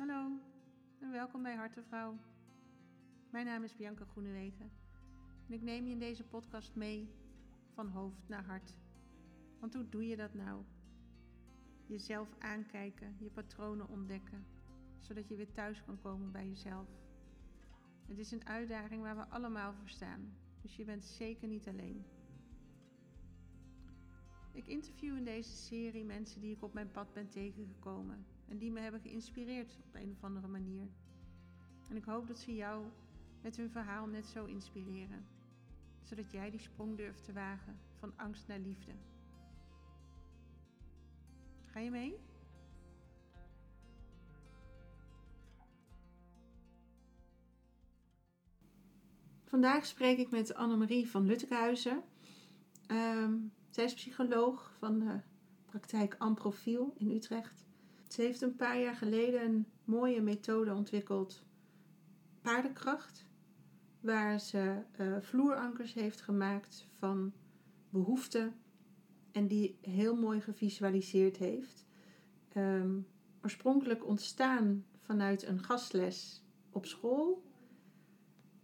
Hallo en welkom bij Hartenvrouw. Mijn naam is Bianca Groenewegen en ik neem je in deze podcast mee van hoofd naar hart. Want hoe doe je dat nou? Jezelf aankijken, je patronen ontdekken, zodat je weer thuis kan komen bij jezelf. Het is een uitdaging waar we allemaal voor staan, dus je bent zeker niet alleen. Ik interview in deze serie mensen die ik op mijn pad ben tegengekomen en die me hebben geïnspireerd op een of andere manier. En ik hoop dat ze jou met hun verhaal net zo inspireren, zodat jij die sprong durft te wagen van angst naar liefde. Ga je mee? Vandaag spreek ik met Annemarie van Luttekhuizen. Um, zij is psycholoog van de praktijk Amprofiel in Utrecht. Ze heeft een paar jaar geleden een mooie methode ontwikkeld, paardenkracht, waar ze uh, vloerankers heeft gemaakt van behoeften en die heel mooi gevisualiseerd heeft. Um, oorspronkelijk ontstaan vanuit een gastles op school,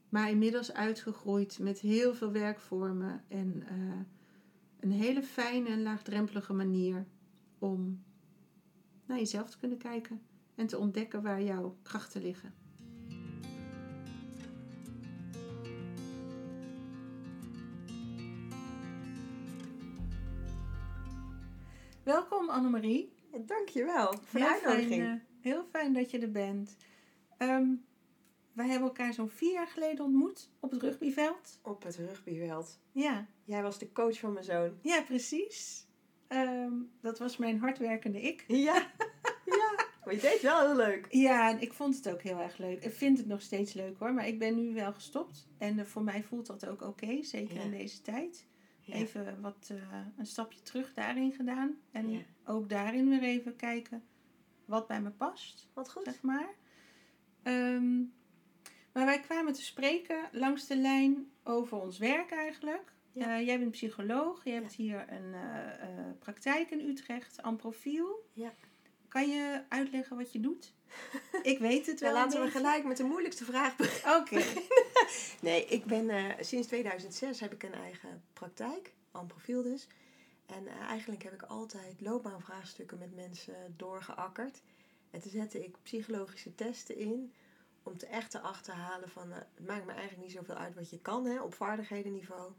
maar inmiddels uitgegroeid met heel veel werkvormen en uh, een hele fijne en laagdrempelige manier om naar jezelf te kunnen kijken en te ontdekken waar jouw krachten liggen. Welkom Annemarie. Dankjewel voor de uitnodiging. Fijn, uh, heel fijn dat je er bent. Um, wij hebben elkaar zo'n vier jaar geleden ontmoet op het rugbyveld. Op het rugbyveld. Ja. Jij was de coach van mijn zoon. Ja, precies. Um, dat was mijn hardwerkende ik. Ja. ja. Maar je deed wel heel leuk. Ja, en ik vond het ook heel erg leuk. Ik vind het nog steeds leuk hoor. Maar ik ben nu wel gestopt. En uh, voor mij voelt dat ook oké. Okay, zeker ja. in deze tijd. Ja. Even wat, uh, een stapje terug daarin gedaan. En ja. ook daarin weer even kijken wat bij me past. Wat goed. Zeg maar. Um, maar wij kwamen te spreken langs de lijn over ons werk eigenlijk. Ja. Uh, jij bent psycholoog. Je hebt ja. hier een uh, uh, praktijk in Utrecht, Amprofiel. Ja. Kan je uitleggen wat je doet? Ik weet het wel. Ja, laten we gelijk met de moeilijkste vraag beginnen. Oké. Okay. nee, ik ben sinds 2006 heb ik een eigen praktijk, Amprofiel dus. En eigenlijk heb ik altijd loopbaanvraagstukken met mensen doorgeakkerd. En toen zette ik psychologische testen in om te echt te achterhalen van het maakt me eigenlijk niet zoveel uit wat je kan hè, op vaardighedenniveau.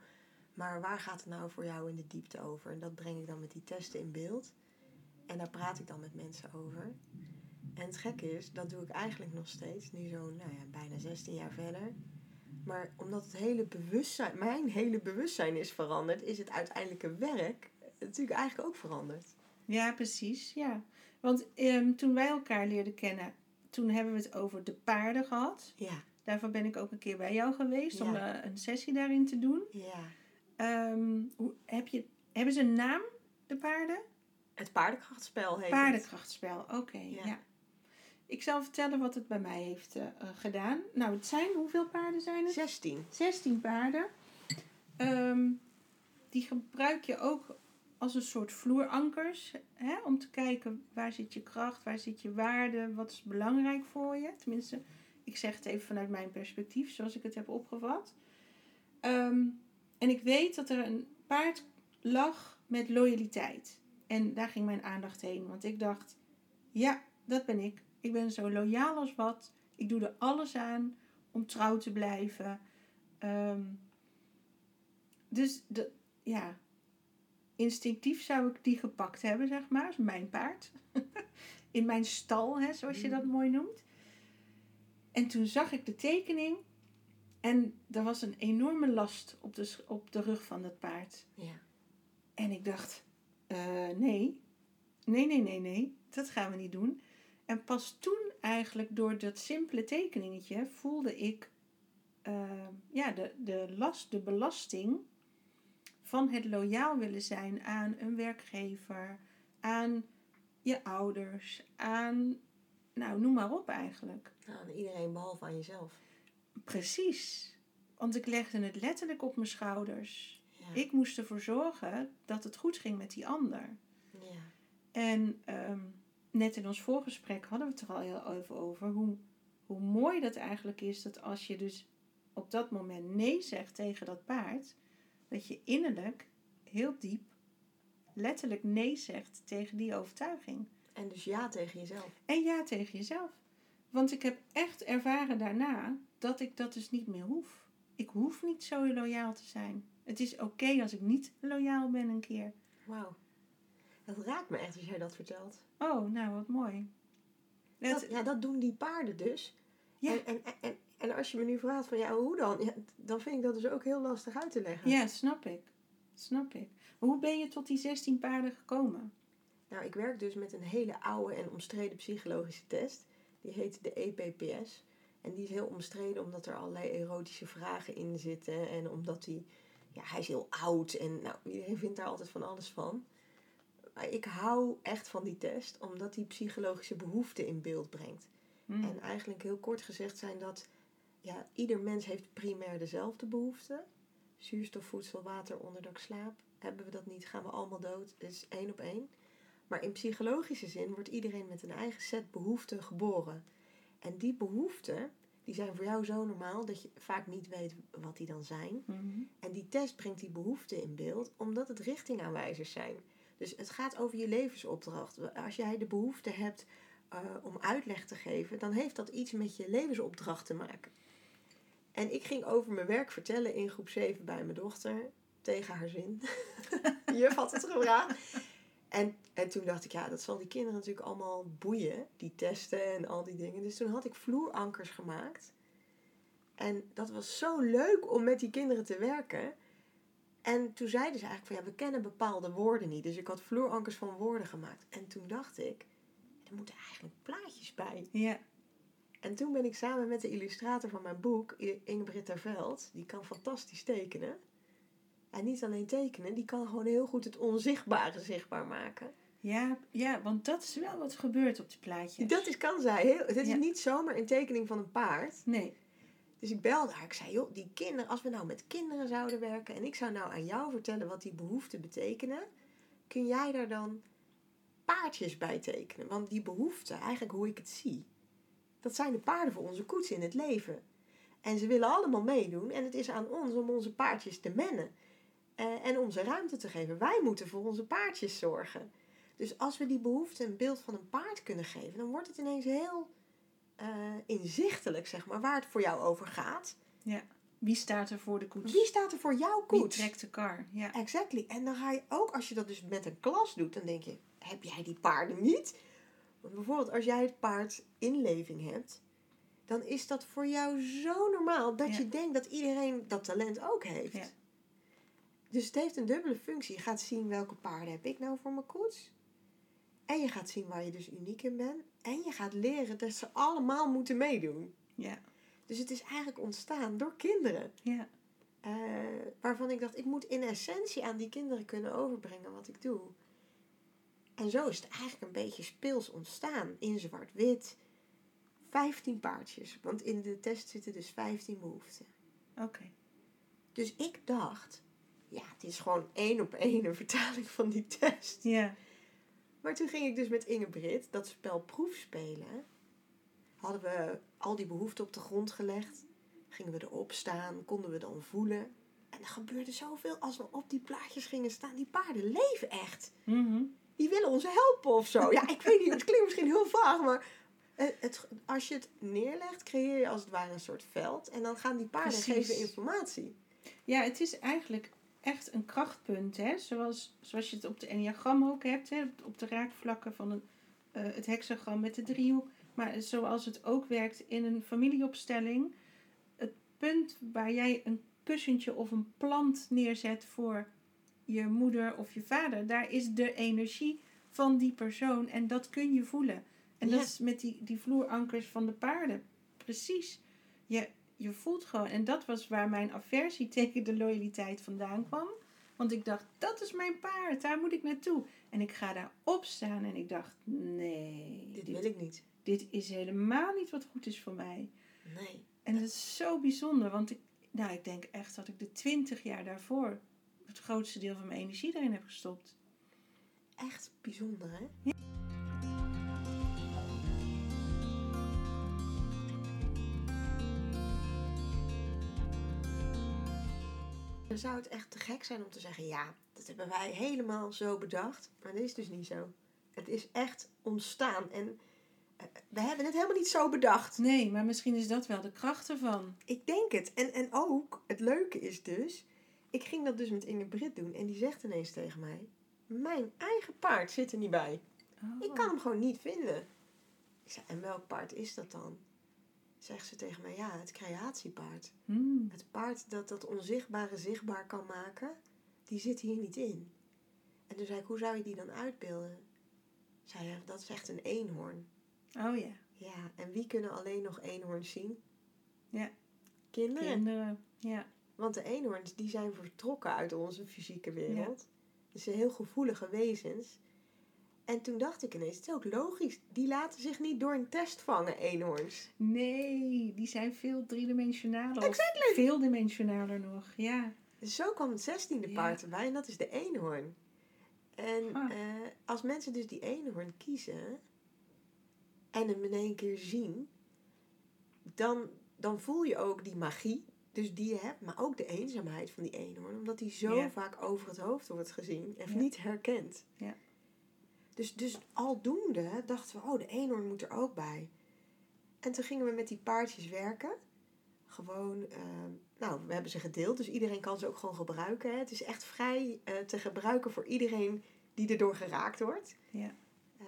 Maar waar gaat het nou voor jou in de diepte over? En dat breng ik dan met die testen in beeld. En daar praat ik dan met mensen over. En het gekke is, dat doe ik eigenlijk nog steeds, nu zo'n nou ja, bijna 16 jaar verder. Maar omdat het hele bewustzijn, mijn hele bewustzijn is veranderd, is het uiteindelijke werk natuurlijk eigenlijk ook veranderd. Ja, precies. Ja. Want um, toen wij elkaar leerden kennen, toen hebben we het over de paarden gehad. Ja. Daarvoor ben ik ook een keer bij jou geweest ja. om uh, een sessie daarin te doen. Ja. Um, hoe, heb je, hebben ze een naam, de paarden? Het paardenkrachtspel heet Paardenkrachtspel, oké. Okay, ja. ja. Ik zal vertellen wat het bij mij heeft uh, gedaan. Nou, het zijn, hoeveel paarden zijn het? 16. 16 paarden. Um, die gebruik je ook als een soort vloerankers. Hè, om te kijken waar zit je kracht, waar zit je waarde, wat is belangrijk voor je. Tenminste, ik zeg het even vanuit mijn perspectief, zoals ik het heb opgevat. Um, en ik weet dat er een paard lag met loyaliteit. En daar ging mijn aandacht heen. Want ik dacht, ja, dat ben ik. Ik ben zo loyaal als wat. Ik doe er alles aan om trouw te blijven. Um, dus de, ja, instinctief zou ik die gepakt hebben, zeg maar. Mijn paard. In mijn stal, hè, zoals je dat mooi noemt. En toen zag ik de tekening. En er was een enorme last op de, op de rug van het paard. Ja. En ik dacht, uh, nee. Nee, nee, nee, nee. Dat gaan we niet doen. En pas toen eigenlijk door dat simpele tekeningetje voelde ik uh, ja, de, de last, de belasting van het loyaal willen zijn aan een werkgever, aan je ouders, aan, nou noem maar op eigenlijk. Aan iedereen behalve aan jezelf. Precies. Want ik legde het letterlijk op mijn schouders. Ja. Ik moest ervoor zorgen dat het goed ging met die ander. Ja. En um, net in ons voorgesprek hadden we het er al heel even over. Hoe, hoe mooi dat eigenlijk is dat als je dus op dat moment nee zegt tegen dat paard. Dat je innerlijk heel diep letterlijk nee zegt tegen die overtuiging. En dus ja tegen jezelf. En ja tegen jezelf. Want ik heb echt ervaren daarna dat ik dat dus niet meer hoef. Ik hoef niet zo loyaal te zijn. Het is oké als ik niet loyaal ben een keer. Wauw. Dat raakt me echt als jij dat vertelt. Oh, nou wat mooi. Dat, ja, dat doen die paarden dus. Ja. En, en, en, en als je me nu vraagt van ja, hoe dan? Ja, dan vind ik dat dus ook heel lastig uit te leggen. Ja, snap ik. Snap ik. Maar hoe ben je tot die 16 paarden gekomen? Nou, ik werk dus met een hele oude en omstreden psychologische test. Die heet de EPPS. En die is heel omstreden omdat er allerlei erotische vragen in zitten. En omdat die, ja, hij is heel oud en nou, iedereen vindt daar altijd van alles van. Maar ik hou echt van die test, omdat die psychologische behoeften in beeld brengt. Hmm. En eigenlijk heel kort gezegd zijn dat ja, ieder mens heeft primair dezelfde behoeften. Zuurstof, voedsel, water, onderdak, slaap. Hebben we dat niet, gaan we allemaal dood. Het is één op één. Maar in psychologische zin wordt iedereen met een eigen set behoeften geboren. En die behoeften, die zijn voor jou zo normaal dat je vaak niet weet wat die dan zijn. Mhm. En die test brengt die behoeften in beeld, omdat het richtingaanwijzers zijn. Dus het gaat over je levensopdracht. Als jij de behoefte hebt eh, om uitleg te geven, dan heeft dat iets met je levensopdracht te maken. En ik ging over mijn werk vertellen in groep 7 bij mijn dochter, tegen haar zin. Juf had het gevraagd. En, en toen dacht ik, ja, dat zal die kinderen natuurlijk allemaal boeien, die testen en al die dingen. Dus toen had ik vloerankers gemaakt. En dat was zo leuk om met die kinderen te werken. En toen zeiden ze eigenlijk van, ja, we kennen bepaalde woorden niet. Dus ik had vloerankers van woorden gemaakt. En toen dacht ik, er moeten eigenlijk plaatjes bij. Ja. En toen ben ik samen met de illustrator van mijn boek, I- Ingeborg ter Veld, die kan fantastisch tekenen. En niet alleen tekenen, die kan gewoon heel goed het onzichtbare zichtbaar maken. Ja, ja, want dat is wel wat gebeurt op de plaatjes. Dat is, kan zij. Heel, het is Ja. niet zomaar een tekening van een paard. Nee. Dus ik belde haar. Ik zei, joh, die kinderen, als we nou met kinderen zouden werken en ik zou nou aan jou vertellen wat die behoeften betekenen, kun jij daar dan paardjes bij tekenen? Want die behoeften, eigenlijk hoe ik het zie, dat zijn de paarden voor onze koets in het leven. En ze willen allemaal meedoen en het is aan ons om onze paardjes te mennen en om ze ruimte te geven. Wij moeten voor onze paardjes zorgen. Dus als we die behoefte een beeld van een paard kunnen geven, dan wordt het ineens heel eh, inzichtelijk, zeg maar, waar het voor jou over gaat. Wie staat er voor de koets? Wie staat er voor jouw Wie koets? trekt de kar? Ja. Exactly. En dan ga je ook, als je dat dus met een klas doet, dan denk je, heb jij die paarden niet? Want bijvoorbeeld, als jij het paard inleving hebt, dan is dat voor jou zo normaal dat Ja. je denkt dat iedereen dat talent ook heeft. Ja. Dus het heeft een dubbele functie. Je gaat zien welke paarden heb ik nou voor mijn koets. En je gaat zien waar je dus uniek in bent. En je gaat leren dat ze allemaal moeten meedoen. Ja. Dus het is eigenlijk ontstaan door kinderen. Ja. Eh, waarvan ik dacht, ik moet in essentie aan die kinderen kunnen overbrengen wat ik doe. En zo is het eigenlijk een beetje speels ontstaan. In zwart-wit. 15 paardjes. Want in de test zitten dus 15 behoeften. Oké. Dus ik dacht, is gewoon één op één een vertaling van die test. Ja. Maar toen ging ik dus met Inge Brit dat spel proef spelen. Hadden we al die behoeften op de grond gelegd. Gingen we erop staan, konden we dan voelen. En er gebeurde zoveel als we op die plaatjes gingen staan. Die paarden leven echt. Mhm. Die willen ons helpen of zo. Ja, ik weet niet, het klinkt misschien heel vaag, maar het, het- als je het neerlegt, creëer je als het ware een soort veld. En dan gaan die paarden Precies. geven informatie. Ja, het is eigenlijk echt een krachtpunt, hè? Zoals, zoals je het op de enneagram ook hebt, hè? op de raakvlakken van een, eh, het hexagram met de driehoek. Maar zoals het ook werkt in een familieopstelling. Het punt waar jij een kussentje of een plant neerzet voor je moeder of je vader, daar is de energie van die persoon en dat kun je voelen. En dat is met die, die vloerankers van de paarden. Precies. Je, je voelt gewoon. En dat was waar mijn aversie tegen de loyaliteit vandaan kwam. Want ik dacht, dat is mijn paard, daar moet ik naartoe. En ik ga daar opstaan en ik dacht, nee, Dit dit, wil ik niet. dit is helemaal niet wat goed is voor mij. Nee. En dat is zo bijzonder, want ik, nou, ik denk echt dat ik de twintig jaar daarvoor het grootste deel van mijn energie erin heb gestopt. Echt bijzonder, hè? Dan zou het echt te gek zijn om te zeggen, ja, dat hebben wij helemaal zo bedacht. Maar dat is dus niet zo. Het is echt ontstaan. En eh, we hebben het helemaal niet zo bedacht. Nee, maar misschien is dat wel de kracht ervan. Ik denk het. En, en ook, het leuke is dus, ik ging dat dus met Inge Brit doen. En die zegt ineens tegen mij, mijn eigen paard zit er niet bij. Oh. Ik kan hem gewoon niet vinden. Ik zei, en welk paard is dat dan? Zegt ze tegen mij, ja, het creatiepaard. Hmm. Het paard dat dat onzichtbare zichtbaar kan maken, die zit hier niet in. En toen zei ik, hoe zou je die dan uitbeelden? Zei hij, dat is echt een eenhoorn. Oh ja, Ja, en wie kunnen alleen nog eenhoorns zien? Ja. Kinderen. kinderen. Ja. Want de eenhoorns, die zijn vertrokken uit onze fysieke wereld. Dus ze zijn heel gevoelige wezens. En toen dacht ik ineens, het is ook logisch. Die laten zich niet door een test vangen, eenhoorns. Nee, die zijn veel driedimensionaler. Exactly. Veeldimensionaler nog, ja. Zo kwam het zestiende Ja. paard erbij en dat is de eenhoorn. En Ah. eh, als mensen dus die eenhoorn kiezen en hem in één keer zien, dan, dan voel je ook die magie, dus die je hebt, maar ook de eenzaamheid van die eenhoorn, omdat die zo Ja. vaak over het hoofd wordt gezien en Ja. niet herkend. Ja. Dus, dus aldoende dachten we, oh, de eenhoorn moet er ook bij. En toen gingen we met die paardjes werken. Gewoon, ehm, nou, we hebben ze gedeeld, dus iedereen kan ze ook gewoon gebruiken. Hè. Het is echt vrij eh, te gebruiken voor iedereen die erdoor geraakt wordt. Ja. Eh,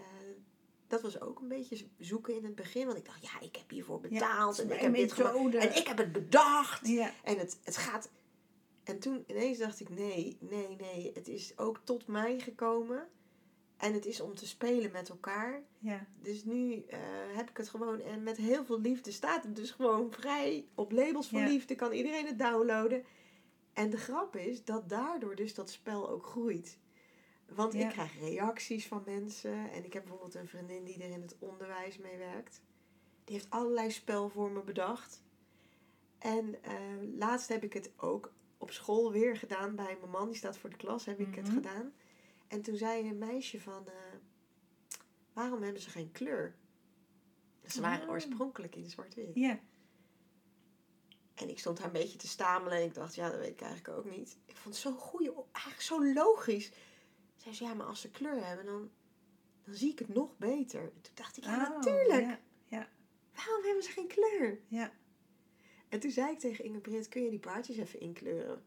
dat was ook een beetje zoeken in het begin, want ik dacht, ja, ik heb hiervoor betaald en ik heb dit gemaakt en ik heb het bedacht. Ja, En het, het gaat. En toen ineens dacht ik: nee, nee, nee. Het is ook tot mij gekomen. En het is om te spelen met elkaar. ja, Dus nu eh, heb ik het gewoon. En met heel veel liefde staat het dus gewoon vrij. Op labels voor Ja. liefde kan iedereen het downloaden. En de grap is dat daardoor dus dat spel ook groeit. Want Ja. ik krijg reacties van mensen. En ik heb bijvoorbeeld een vriendin die er in het onderwijs mee werkt. Die heeft allerlei spelvormen bedacht. En eh, laatst heb ik het ook op school weer gedaan bij mijn man. Die staat voor de klas, heb ik het Mhm. gedaan. En toen zei een meisje van... eh, waarom hebben ze geen kleur? Ze waren Oh. oorspronkelijk in zwart-wit. ja. En ik stond daar een beetje te stamelen. En ik dacht, ja, dat weet ik eigenlijk ook niet. Ik vond het zo'n goede, eigenlijk zo logisch. Zei ze, ja, maar als ze kleur hebben, dan, dan zie ik het nog beter. En toen dacht ik, ja, Oh, natuurlijk. Ja, Waarom hebben ze geen kleur? ja. En toen zei ik tegen Inge Britt, kun je die paardjes even inkleuren?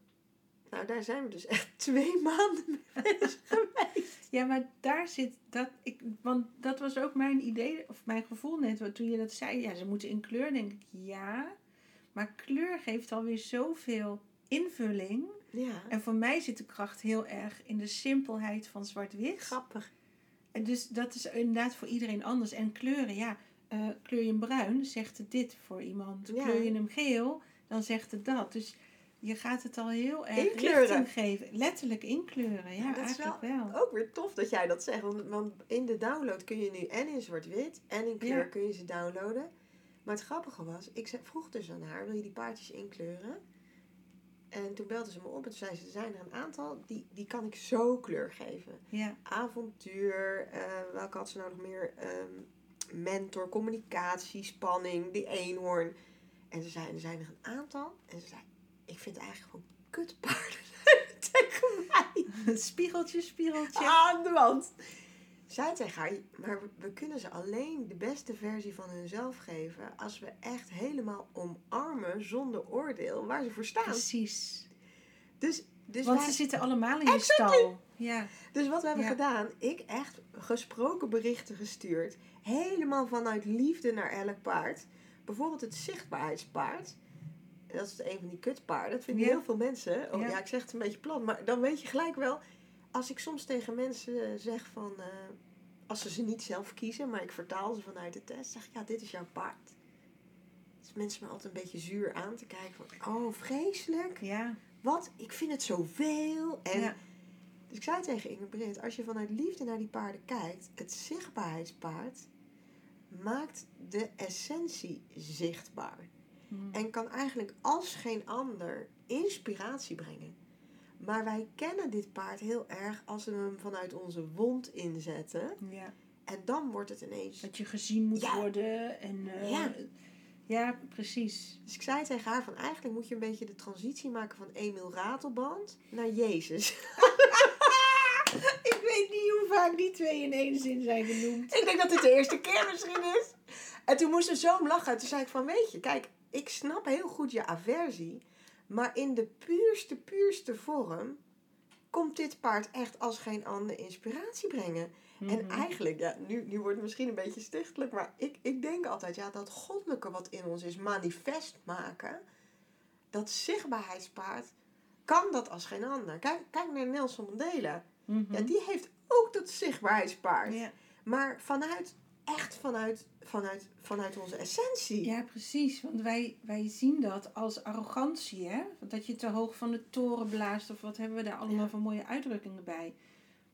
Nou, daar zijn we dus echt twee maanden mee bezig geweest. Ja, maar daar zit dat. Ik, want dat was ook mijn idee, of mijn gevoel net. Toen je dat zei, ja, ze moeten in kleur, denk ik ja. Maar kleur geeft alweer zoveel invulling. Ja, En voor mij zit de kracht heel erg in de simpelheid van zwart-wit. grappig. En dus dat is inderdaad voor iedereen anders. En kleuren, ja, eh, kleur je hem bruin, zegt het dit voor iemand. Ja. Kleur je hem geel, dan zegt het dat. Dus je gaat het al heel erg Inkleuren. geven. Letterlijk inkleuren, ja, Ja, dat is eigenlijk wel. Ook weer tof dat jij dat zegt. Want, want in de download kun je nu en in zwart-wit en in kleur Ja. kun je ze downloaden. Maar het grappige was, ik vroeg dus aan haar, wil je die paardjes inkleuren? En toen belde ze me op en toen zei ze, er zijn er een aantal, die, die kan ik zo kleur geven. Ja, Avontuur, eh, welke had ze nou nog meer? Ehm, mentor, communicatie, spanning, die eenhoorn. En ze zei, er zijn er een aantal. En ze zei, ik vind eigenlijk gewoon kutpaarden tegen mij spiegeltje, spiegeltje. aan de wand. Zij tegen haar, maar we- kunnen ze alleen de beste versie van hunzelf geven als we echt helemaal omarmen zonder oordeel waar ze voor staan. Precies. Dus, dus, Want wij- ze zitten allemaal in je Exactly. stal. Ja, dus wat we hebben Ja. gedaan, ik echt gesproken berichten gestuurd. Helemaal vanuit liefde naar elk paard. Bijvoorbeeld het zichtbaarheidspaard. Dat is een van die kutpaarden. Dat vinden Ja. heel veel mensen. Oh Ja. ja. ik zeg het een beetje plat. Maar dan weet je gelijk wel. Als ik soms tegen mensen eh, zeg van... eh, als ze ze niet zelf kiezen, maar ik vertaal ze vanuit de test. Zeg ik, ja, dit is jouw paard. Dus mensen me altijd een beetje zuur aan te kijken. Van, oh, vreselijk. ja, Wat? Ik vind het zoveel. En ja. dus ik zei tegen Inge Britt, als je vanuit liefde naar die paarden kijkt, het zichtbaarheidspaard maakt de essentie zichtbaar. Hm. En kan eigenlijk als geen ander inspiratie brengen. Maar wij kennen dit paard heel erg als we hem vanuit onze wond inzetten. ja. En dan wordt het ineens. Dat je gezien moet Ja. worden. En, eh, Ja. Ja, precies. Dus ik zei tegen haar van eigenlijk moet je een beetje de transitie maken van Emil Ratelband naar Jezus. Ik weet niet hoe vaak die twee in één zin zijn genoemd. ik denk dat dit de eerste keer misschien is. En toen moest ze zo lachen. Toen zei ik van weet je, kijk, ik snap heel goed je aversie. Maar in de puurste, puurste vorm komt dit paard echt als geen ander inspiratie brengen. En Mhm. eigenlijk, ja, nu, nu wordt het misschien een beetje stichtelijk, maar ik, ik denk altijd, ja, dat goddelijke wat in ons is, manifest maken, dat zichtbaarheidspaard, kan dat als geen ander. Kijk, kijk naar Nelson Mandela. Mhm. Ja, die heeft ook dat zichtbaarheidspaard. Maar vanuit, echt vanuit, vanuit, vanuit onze essentie. Ja, precies. Want wij, wij zien dat als arrogantie, hè? Dat je te hoog van de toren blaast of wat hebben we daar allemaal Ja. voor mooie uitdrukkingen bij.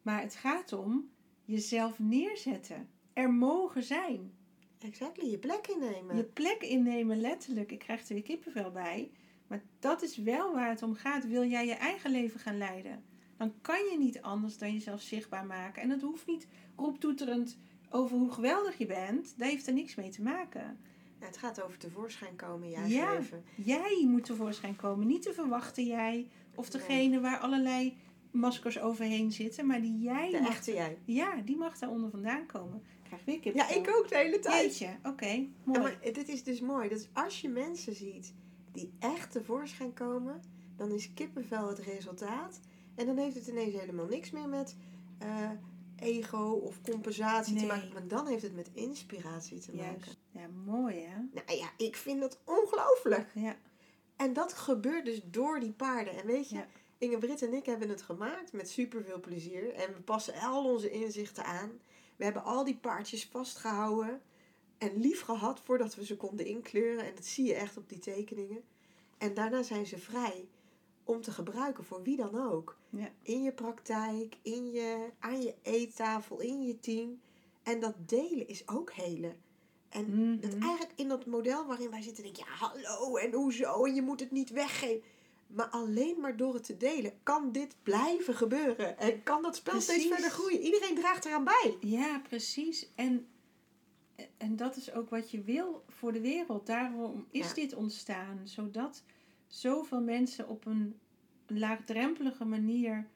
Maar het gaat om jezelf neerzetten. Er mogen zijn. Exactly, je plek innemen. Je plek innemen, letterlijk. Ik krijg er weer kippenvel bij. Maar dat is wel waar het om gaat. Wil jij je eigen leven gaan leiden? Dan kan je niet anders dan jezelf zichtbaar maken. En dat hoeft niet roeptoeterend over hoe geweldig je bent. Daar heeft er niks mee te maken. Nou, het gaat over tevoorschijn komen in je eigen Ja. leven. Jij moet tevoorschijn komen. Niet te verwachten jij. Of degene waar allerlei maskers overheen zitten. Maar die jij De mag... echte jij. Ja, die mag daar onder vandaan komen. Ik krijg weer Ja, kippenvel. ik ook de hele tijd. Jeetje, oké. Ja, mooi. maar dit is dus mooi. Dus als je mensen ziet die echt tevoorschijn komen, dan is kippenvel het resultaat. En dan heeft het ineens helemaal niks meer met eh, ego of compensatie te maken. Maar dan heeft het met inspiratie te maken. Ja, mooi hè? Nou ja, ik vind dat ongelooflijk. Ja. En dat gebeurt dus door die paarden. En weet je, Ja. Inge Britt en ik hebben het gemaakt met superveel plezier. En we passen al onze inzichten aan. We hebben al die paardjes vastgehouden en lief gehad voordat we ze konden inkleuren. En dat zie je echt op die tekeningen. En daarna zijn ze vrij om te gebruiken voor wie dan ook. Ja. In je praktijk, in je, aan je eettafel, in je team. En dat delen is ook helen. En Mhm. dat eigenlijk in dat model waarin wij zitten, denk je, ja, hallo en hoezo en je moet het niet weggeven. Maar alleen maar door het te delen kan dit blijven gebeuren. En kan dat spel steeds verder groeien. Iedereen draagt eraan bij. Ja, precies. En, en dat is ook wat je wil voor de wereld. Daarom is Ja. dit ontstaan. Zodat zoveel mensen op een laagdrempelige manier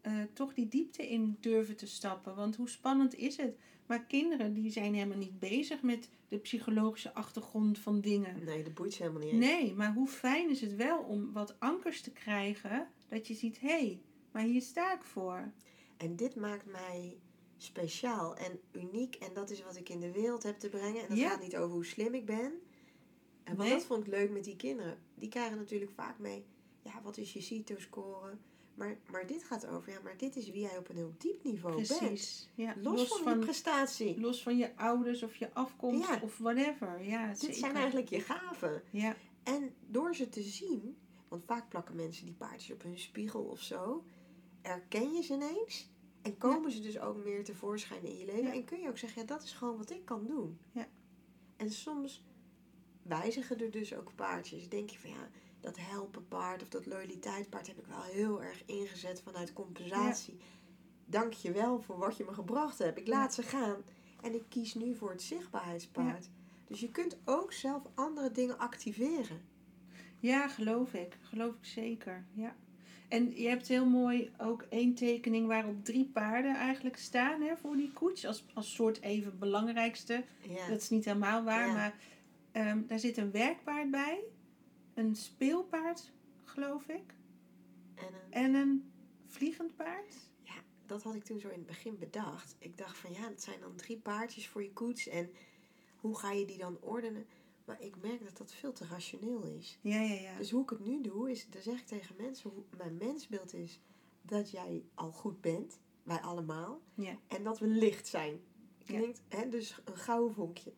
eh, toch die diepte in durven te stappen. Want hoe spannend is het? Maar kinderen die zijn helemaal niet bezig met de psychologische achtergrond van dingen. Nee, dat boeit ze helemaal niet eens. Nee, maar hoe fijn is het wel om wat ankers te krijgen. Dat je ziet, hé, hey, maar hier sta ik voor. En dit maakt mij speciaal en uniek. En dat is wat ik in de wereld heb te brengen. En dat Ja. gaat niet over hoe slim ik ben. En Nee. dat vond ik leuk met die kinderen. Die krijgen natuurlijk vaak mee, ja, wat is je CITO-score? Maar, maar dit gaat over, ja, maar dit is wie jij op een heel diep niveau bent. Precies. Ja, Los, van, die prestatie. los van je ouders of je afkomst Ja. of whatever. Ja, Dit zeker. zijn eigenlijk je gaven. Ja, En door ze te zien, want vaak plakken mensen die paardjes op hun spiegel of zo, erken je ze ineens. En komen ze dus ook meer tevoorschijn in je leven. En kun je ook zeggen, ja, dat is gewoon wat ik kan doen. Ja. En soms wijzigen er dus ook paardjes. Denk je van ja, dat helpen paard of dat loyaliteitspaard heb ik wel heel erg ingezet vanuit compensatie. Dank je wel voor wat je me gebracht hebt. Ik laat ze gaan. En ik kies nu voor het zichtbaarheidspaard. Dus je kunt ook zelf andere dingen activeren. ja, geloof ik. Geloof ik zeker. Ja. En je hebt heel mooi ook één tekening waarop drie paarden eigenlijk staan hè, voor die koets. Als, als soort even belangrijkste. Ja. Dat is niet helemaal waar, Ja. maar ehm, daar zit een werkpaard bij. Een speelpaard, geloof ik. En een En een vliegend paard. dat had ik toen zo in het begin bedacht. Ik dacht van ja, het zijn dan drie paardjes voor je koets. En hoe ga je die dan ordenen? Maar ik merk dat dat veel te rationeel is. Ja, ja, ja. Dus hoe ik het nu doe, is, dan zeg ik tegen mensen, hoe mijn mensbeeld is dat jij al goed bent. Wij allemaal. Ja. En dat we licht zijn. Ja. Klinkt, hè, dus een gouden vonkje.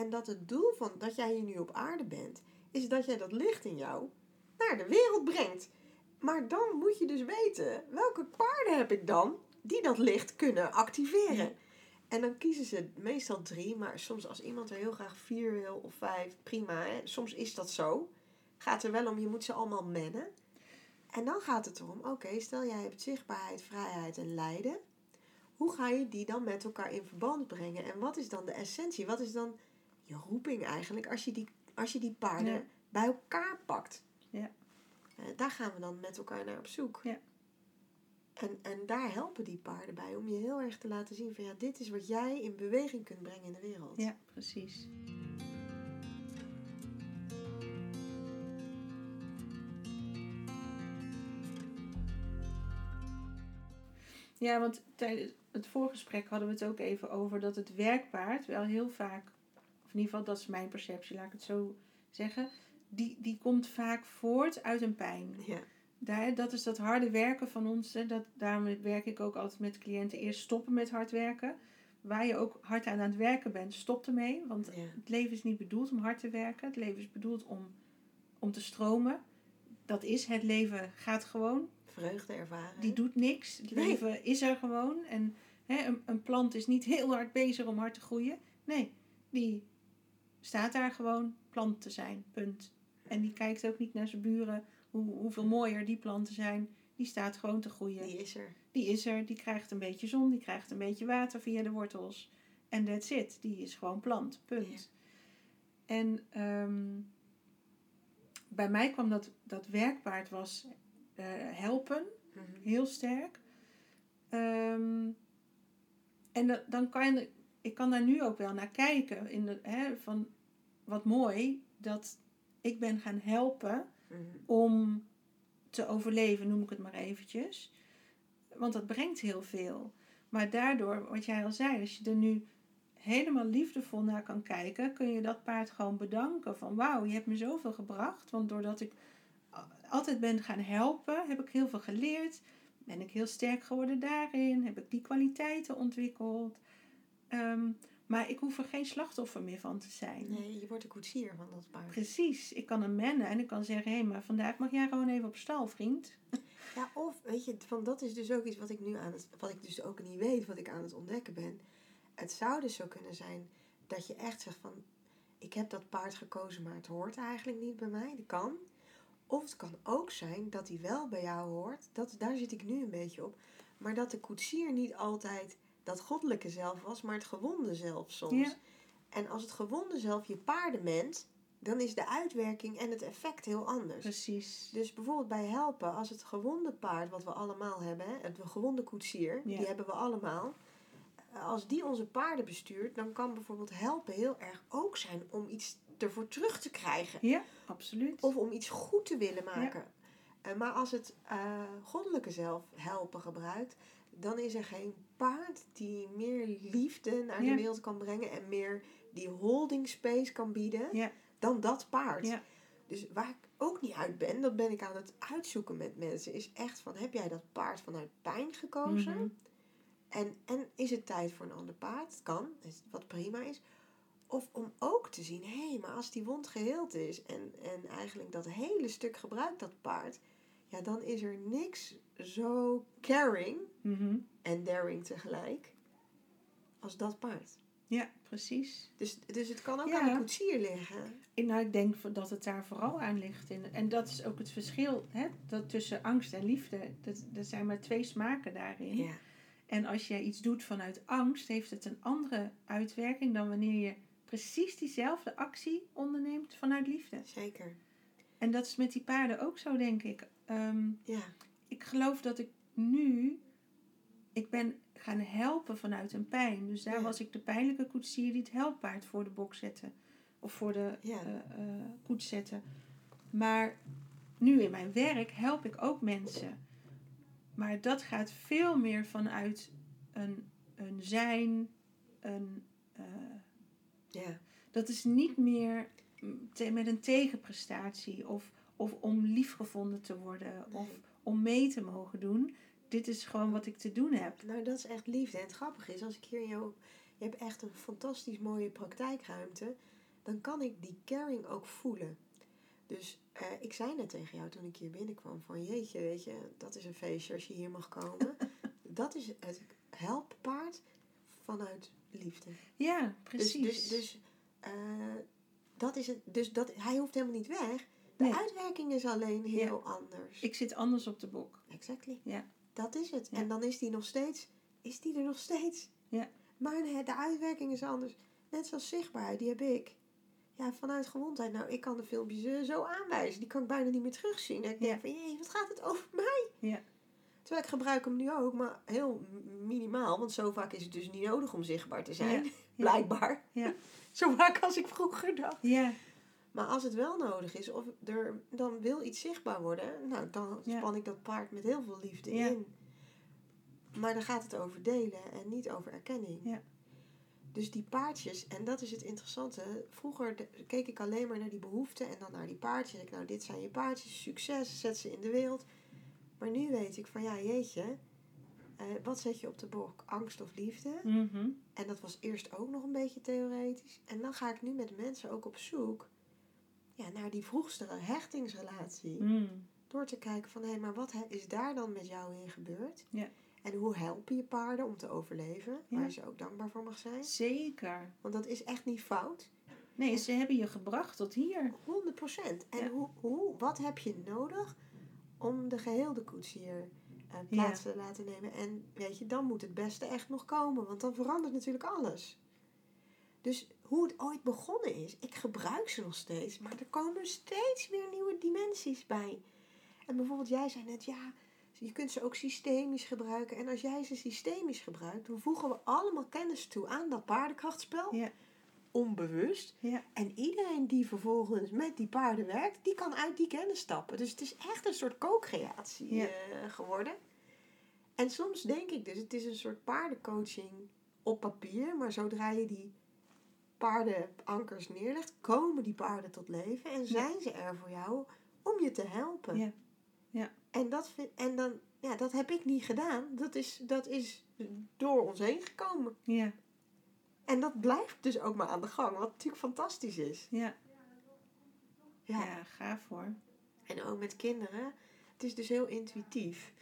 En dat het doel van dat jij hier nu op aarde bent, is dat jij dat licht in jou naar de wereld brengt. Maar dan moet je dus weten, welke paarden heb ik dan die dat licht kunnen activeren? Ja. En dan kiezen ze meestal drie, maar soms als iemand er heel graag vier wil of vijf, prima. Hè? Soms is dat zo. Gaat er wel om, je moet ze allemaal mennen. En dan gaat het erom, oké, stel jij hebt zichtbaarheid, vrijheid en lijden. Hoe ga je die dan met elkaar in verband brengen? En wat is dan de essentie? Wat is dan je roeping eigenlijk als je die, Als je die paarden Ja. bij elkaar pakt. Ja. Eh, daar gaan we dan met elkaar naar op zoek. Ja. En, en daar helpen die paarden bij om je heel erg te laten zien van ja, dit is wat jij in beweging kunt brengen in de wereld. Ja, precies. Ja, want tijdens het voorgesprek hadden we het ook even over dat het werkpaard wel heel vaak, of in ieder geval dat is mijn perceptie, laat ik het zo zeggen, die, die komt vaak voort uit een pijn. Ja. Daar, dat is dat harde werken van ons. Hè, dat, daarom werk ik ook altijd met cliënten. Eerst stoppen met hard werken. Waar je ook hard aan aan het werken bent, stop ermee. Want Ja. het leven is niet bedoeld om hard te werken. Het leven is bedoeld om, om te stromen. Dat is, het leven gaat gewoon. Vreugde ervaren. Die doet niks. Het Nee. leven is er gewoon. En hè, een, een plant is niet heel hard bezig om hard te groeien. Nee, die staat daar gewoon plant te zijn. Punt. En die kijkt ook niet naar zijn buren. Hoe, hoeveel mooier die planten zijn. Die staat gewoon te groeien. Die is er. Die is er. Die krijgt een beetje zon. Die krijgt een beetje water via de wortels. En that's it. Die is gewoon plant. Punt. En ehm, bij mij kwam dat, dat werkpaard was eh, helpen Mhm. heel sterk. Ehm, en dan kan je, ik kan daar nu ook wel naar kijken. In de, hè, van wat mooi dat ik ben gaan helpen Mhm. om te overleven, noem ik het maar eventjes. Want dat brengt heel veel. Maar daardoor, wat jij al zei, als je er nu helemaal liefdevol naar kan kijken, kun je dat paard gewoon bedanken. Van wauw, je hebt me zoveel gebracht. Want doordat ik altijd ben gaan helpen, heb ik heel veel geleerd. Ben ik heel sterk geworden daarin. Heb ik die kwaliteiten ontwikkeld. Ehm, maar ik hoef er geen slachtoffer meer van te zijn. Nee, je wordt de koetsier van dat paard. Precies. Ik kan hem mennen en ik kan zeggen: hé, hey, maar vandaag mag jij gewoon even op stal, vriend. Ja, of weet je, van dat is dus ook iets wat ik nu aan het, wat ik dus ook niet weet, wat ik aan het ontdekken ben. Het zou dus zo kunnen zijn dat je echt zegt van, ik heb dat paard gekozen, maar het hoort eigenlijk niet bij mij. Dat kan. Of het kan ook zijn dat hij wel bij jou hoort. Dat, daar zit ik nu een beetje op. Maar dat de koetsier niet altijd dat goddelijke zelf was, maar het gewonde zelf soms. Ja. En als het gewonde zelf je paardenment, dan is de uitwerking en het effect heel anders. Precies. Dus bijvoorbeeld bij helpen, als het gewonde paard, wat we allemaal hebben, het gewonde koetsier, Ja. die hebben we allemaal. Als die onze paarden bestuurt, dan kan bijvoorbeeld helpen heel erg ook zijn om iets ervoor terug te krijgen. Ja, absoluut. Of om iets goed te willen maken. Eh, maar als het eh, goddelijke zelf helpen gebruikt, dan is er geen paard die meer liefde naar Ja. de wereld kan brengen en meer die holding space kan bieden Ja. dan dat paard. Ja. Dus waar ik ook niet uit ben, dat ben ik aan het uitzoeken met mensen, is echt van, heb jij dat paard vanuit pijn gekozen? Mhm. En, en is het tijd voor een ander paard? Het kan, wat prima is. Of om ook te zien, hé, hey, maar als die wond geheeld is en, en eigenlijk dat hele stuk gebruikt dat paard, ja, dan is er niks zo caring Mhm. en daring tegelijk als dat paard. Ja, precies. Dus, dus het kan ook Ja. aan de koetsier liggen. Ik, nou, ik denk dat het daar vooral aan ligt. In, en dat is ook het verschil hè, dat tussen angst en liefde. Dat, er zijn maar twee smaken daarin. Ja. En als jij iets doet vanuit angst, heeft het een andere uitwerking dan wanneer je precies diezelfde actie onderneemt vanuit liefde. Zeker. En dat is met die paarden ook zo, denk ik. Ehm, Ja. Ik geloof dat ik nu. Ik ben gaan helpen vanuit een pijn. Dus daar Ja. was ik de pijnlijke koetsier die het helppaard voor de bok zette. Of voor de Ja. eh, eh, koets zette. Maar nu in mijn werk help ik ook mensen. Maar dat gaat veel meer vanuit een, een zijn, een. eh, Ja. dat is niet meer te- met een tegenprestatie of, of om liefgevonden te worden of. Om mee te mogen doen. Dit is gewoon wat ik te doen heb. Nou, dat is echt liefde. En het grappige is, als ik hier jou... Je hebt echt een fantastisch mooie praktijkruimte. Dan kan ik die caring ook voelen. Dus eh, ik zei net tegen jou toen ik hier binnenkwam van... Jeetje, weet je, dat is een feestje als je hier mag komen. dat is het helppaard vanuit liefde. Ja, Dus, precies. dus, dus, dat is het, dus dat, hij hoeft helemaal niet weg. De Nee. uitwerking is alleen heel anders. Ik zit anders op de bok. Exactly. Ja. Dat is het. Ja. En dan is die nog steeds, is die er nog steeds. Ja. Maar de, de uitwerking is anders. Net zoals zichtbaarheid, die heb ik. Ja, vanuit gewondheid. Nou, ik kan de filmpjes eh, zo aanwijzen. Die kan ik bijna niet meer terugzien. En ik denk Ja. van, jee, wat gaat het over mij? Ja. Terwijl ik gebruik hem nu ook, maar heel minimaal. Want zo vaak is het dus niet nodig om zichtbaar te zijn. Ja. Blijkbaar. Ja. Zo vaak als ik vroeger dacht. Ja, Maar als het wel nodig is, of er dan wil iets zichtbaar worden, nou, dan span ik dat paard met heel veel liefde Ja. in. Maar dan gaat het over delen en niet over erkenning. Ja. Dus die paardjes, en dat is het interessante. Vroeger de- keek ik alleen maar naar die behoeften en dan naar die paardjes. Ik, nou, dit zijn je paardjes, succes, zet ze in de wereld. Maar nu weet ik van, ja, jeetje, eh, wat zet je op de bok? Angst of liefde? mhm. En dat was eerst ook nog een beetje theoretisch. En dan ga ik nu met mensen ook op zoek ja, naar die vroegste hechtingsrelatie. Mm. Door te kijken van, hé, maar wat is daar dan met jou in gebeurd? Ja. En hoe helpen je paarden om te overleven? Ja. Waar je ze ook dankbaar voor mag zijn. Zeker. Want dat is echt niet fout. Nee, ze hebben je gebracht tot hier. 100 procent. En Ja. hoe, hoe, wat heb je nodig om de geheelde koetsier eh, plaats te laten nemen? En weet je, dan moet het beste echt nog komen. Want dan verandert natuurlijk alles. Dus hoe het ooit begonnen is, ik gebruik ze nog steeds. Maar er komen steeds weer nieuwe dimensies bij. En bijvoorbeeld, jij zei net, ja, je kunt ze ook systemisch gebruiken. En als jij ze systemisch gebruikt, dan voegen we allemaal kennis toe aan dat paardenkrachtspel. Ja. Onbewust. Ja. En iedereen die vervolgens met die paarden werkt, die kan uit die kennis stappen. Dus het is echt een soort co-creatie Ja. eh, geworden. En soms denk ik dus, het is een soort paardencoaching op papier. Maar zodra je die paardenankers neerlegt, komen die paarden tot leven. En zijn ze er voor jou om je te helpen. Ja. Ja. En, dat, vind, en dan, ja, dat heb ik niet gedaan. Dat is, dat is door ons heen gekomen. Ja. En dat blijft dus ook maar aan de gang. Wat natuurlijk fantastisch is. Ja. Ja. Ja, gaaf hoor. En ook met kinderen. Het is dus heel intuïtief.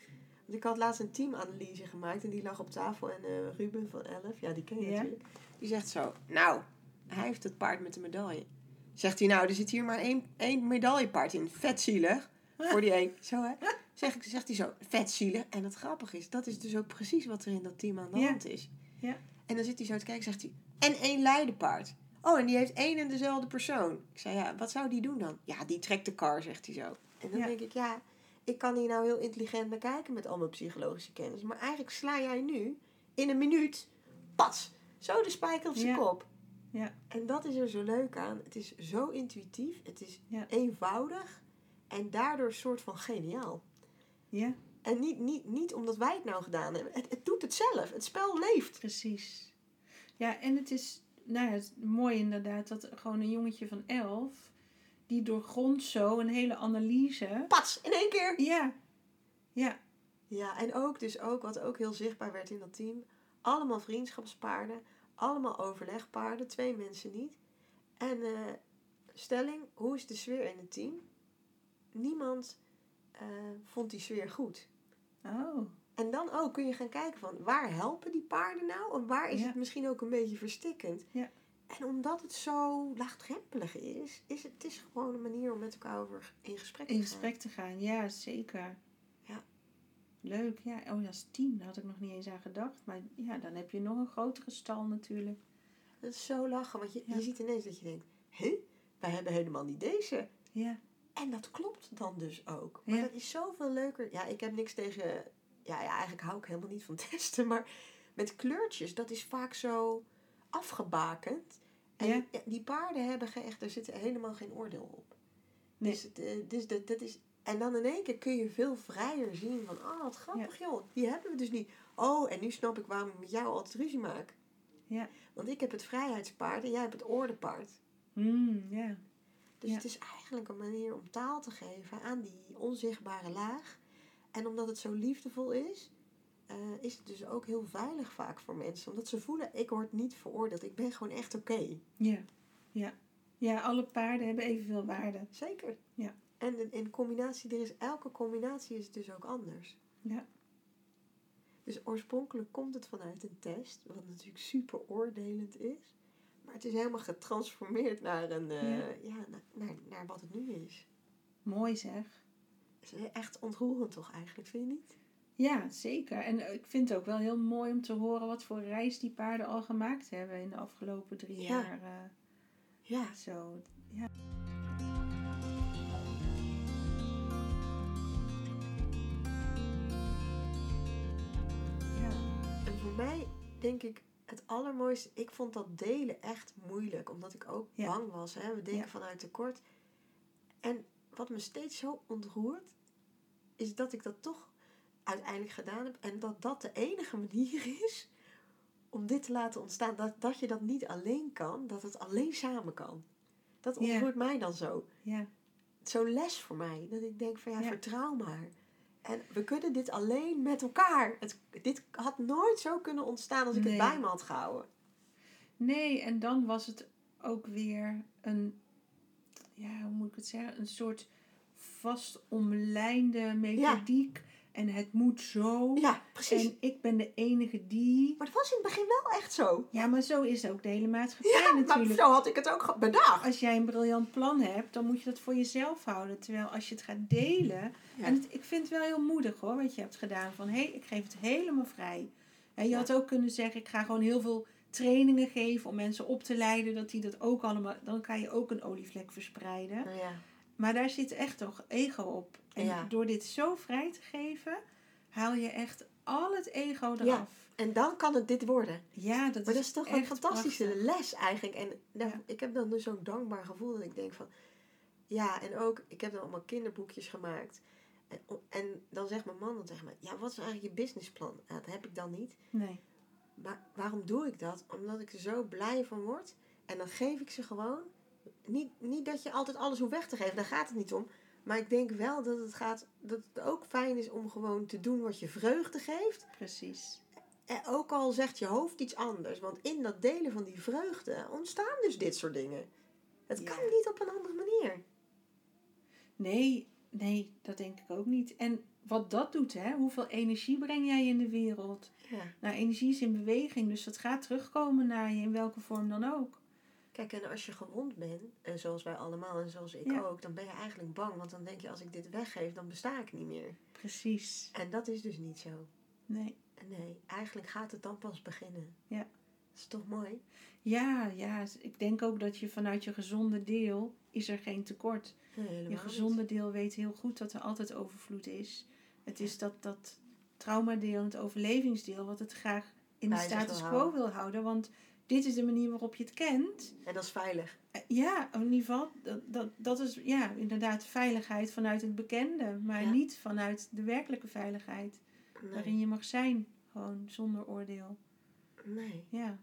Want ik had laatst een teamanalyse gemaakt. En die lag op tafel. En eh, Ruben van 11, ja die ken je Ja. natuurlijk. Die zegt zo. Nou, hij heeft het paard met de medaille. Zegt hij nou, er zit hier maar één, één medaillepaard in. Vetzielig. Voor die één. Zo hè. Zeg, ik- zegt hij zo. Vetzielig. En het grappige is, dat is dus ook precies wat er in dat team aan de Ja. hand is. Ja. En dan zit hij zo te kijken, zegt hij. En één leidenpaard. Oh, en die heeft één en dezelfde persoon. Ik zei, ja, wat zou die doen dan? Ja, die trekt de kar, zegt hij zo. En dan Ja. denk ik, ja, ik kan hier nou heel intelligent naar kijken met al mijn psychologische kennis. Maar eigenlijk sla jij nu in een minuut, pas, zo de spijker op zijn Ja. kop. Ja. En dat is er zo leuk aan. Het is zo intuïtief, het is Ja. eenvoudig en daardoor een soort van geniaal. Ja, En niet, niet, niet omdat wij het nou gedaan hebben. Het, het doet het zelf. Het spel leeft. precies. Ja, en het is, nou het is mooi inderdaad dat gewoon een jongetje van elf, die doorgrondt zo een hele analyse. Pats, in één keer. Ja, ja, Ja, en ook dus ook, wat ook heel zichtbaar werd in dat team. Allemaal vriendschapspaarden. Allemaal overlegpaarden. Twee mensen niet. En eh, stelling, hoe is de sfeer in het team? Niemand eh, vond die sfeer goed. oh, En dan ook kun je gaan kijken van waar helpen die paarden nou? En waar is Ja. het misschien ook een beetje verstikkend? Ja. En omdat het zo laagdrempelig is, is het, het is gewoon een manier om met elkaar over in gesprek te in gaan. gesprek te gaan. Ja, zeker. Leuk, ja. Oh ja, als team, daar had ik nog niet eens aan gedacht. Maar ja, dan heb je nog een grotere stal natuurlijk. Dat is zo lachen, want je, Ja. je ziet ineens dat je denkt, hé, wij hebben helemaal niet deze. Ja, En dat klopt dan dus ook. Maar Ja. dat is zoveel leuker. Ja, ik heb niks tegen, ja, ja, eigenlijk hou ik helemaal niet van testen, maar met kleurtjes, dat is vaak zo afgebakend. En Ja. die, die paarden hebben echt, er zit helemaal geen oordeel op. Nee. Dus, eh, dus dat, dat is, en dan in één keer kun je veel vrijer zien van, oh wat grappig joh, die hebben we dus niet. Oh, en nu snap ik waarom ik met jou altijd ruzie maak. Ja. Want ik heb het vrijheidspaard en jij hebt het ordepaard. mm, ja. Dus Ja. het is eigenlijk een manier om taal te geven aan die onzichtbare laag. En omdat het zo liefdevol is, eh, is het dus ook heel veilig vaak voor mensen. Omdat ze voelen, ik word niet veroordeeld. Ik ben gewoon echt oké. Ja, ja. Ja, alle paarden hebben evenveel waarde. Zeker. Ja. En in, in combinatie, er is, elke combinatie is dus ook anders. Ja. Dus oorspronkelijk komt het vanuit een test, wat natuurlijk super oordelend is. Maar het is helemaal getransformeerd naar, een, eh, Ja. ja. naar, naar, naar wat het nu is. Mooi zeg. Is echt ontroerend toch eigenlijk, vind je niet? Ja, zeker. En eh, ik vind het ook wel heel mooi om te horen wat voor reis die paarden al gemaakt hebben in de afgelopen drie Ja. jaar. eh. Ja. Zo, ja. Ja, denk ik het allermooiste, ik vond dat delen echt moeilijk, omdat ik ook Ja. bang was. Hè? We denken Ja. vanuit tekort. En wat me steeds zo ontroert, is dat ik dat toch uiteindelijk gedaan heb. En dat dat de enige manier is om dit te laten ontstaan. Dat, dat je dat niet alleen kan, dat het alleen samen kan. Dat Ja. ontroert mij dan zo. ja, Zo'n les voor mij. Dat ik denk van Ja. vertrouw maar. En we kunnen dit alleen met elkaar. Het, dit had nooit zo kunnen ontstaan als ik Nee. het bij me had gehouden. Nee, en dan was het ook weer een, ja, hoe moet ik het zeggen, een soort vast omlijnde methodiek. En het moet zo. Ja, precies. En ik ben de enige die. Maar het was in het begin wel echt zo. Ja, maar zo is ook de hele maatschappij Ja, maar zo had ik het ook bedacht. Als jij een briljant plan hebt, dan moet je dat voor jezelf houden. Terwijl als je het gaat delen. Ja. En het, ik vind het wel heel moedig hoor, wat je hebt gedaan. Van hé, hey, ik geef het helemaal vrij. En je Ja. had ook kunnen zeggen, ik ga gewoon heel veel trainingen geven om mensen op te leiden. Dat die dat ook allemaal. Dan kan je ook een olievlek verspreiden. Ja. Maar daar zit echt toch ego op. En Ja. door dit zo vrij te geven, haal je echt al het ego eraf. Ja. En dan kan het dit worden. Ja, dat Maar is dat is toch een fantastische prachtig. les eigenlijk. En nou, Ja. ik heb dan dus zo'n dankbaar gevoel dat ik denk van... Ja, en ook, ik heb dan allemaal kinderboekjes gemaakt. En, en dan zegt mijn man dan tegen mij... Ja, wat is eigenlijk je businessplan? Dat heb ik dan niet. Nee. Maar waarom doe ik dat? Omdat ik er zo blij van word. En dan geef ik ze gewoon. Niet, niet dat je altijd alles hoeft weg te geven, daar gaat het niet om. Maar ik denk wel dat het, gaat, dat het ook fijn is om gewoon te doen wat je vreugde geeft. Precies. En ook al zegt je hoofd iets anders. Want in dat delen van die vreugde ontstaan dus dit soort dingen. Het Ja. kan niet op een andere manier. Nee, nee, dat denk ik ook niet. En wat dat doet, hè, hoeveel energie breng jij in de wereld? Ja. Nou, energie is in beweging, dus dat gaat terugkomen naar je in welke vorm dan ook. Kijk, en als je gewond bent, en zoals wij allemaal en zoals ik Ja. ook, dan ben je eigenlijk bang. Want dan denk je, als ik dit weggeef, dan besta ik niet meer. Precies. En dat is dus niet zo. Nee. Nee, eigenlijk gaat het dan pas beginnen. Ja. Dat is toch mooi? Ja, ja, ik denk ook dat je vanuit je gezonde deel is er geen tekort. Nee, Je gezonde deel weet heel goed dat er altijd overvloed is. Het is dat, dat traumadeel en het overlevingsdeel wat het graag in de Bij status quo wil houden. Want dit is de manier waarop je het kent. En dat is veilig. Eh, Ja, in ieder geval, dat, dat, dat is ja, inderdaad veiligheid vanuit het bekende, maar Ja. niet vanuit de werkelijke veiligheid. Nee. Waarin je mag zijn, gewoon zonder oordeel. nee. Ja,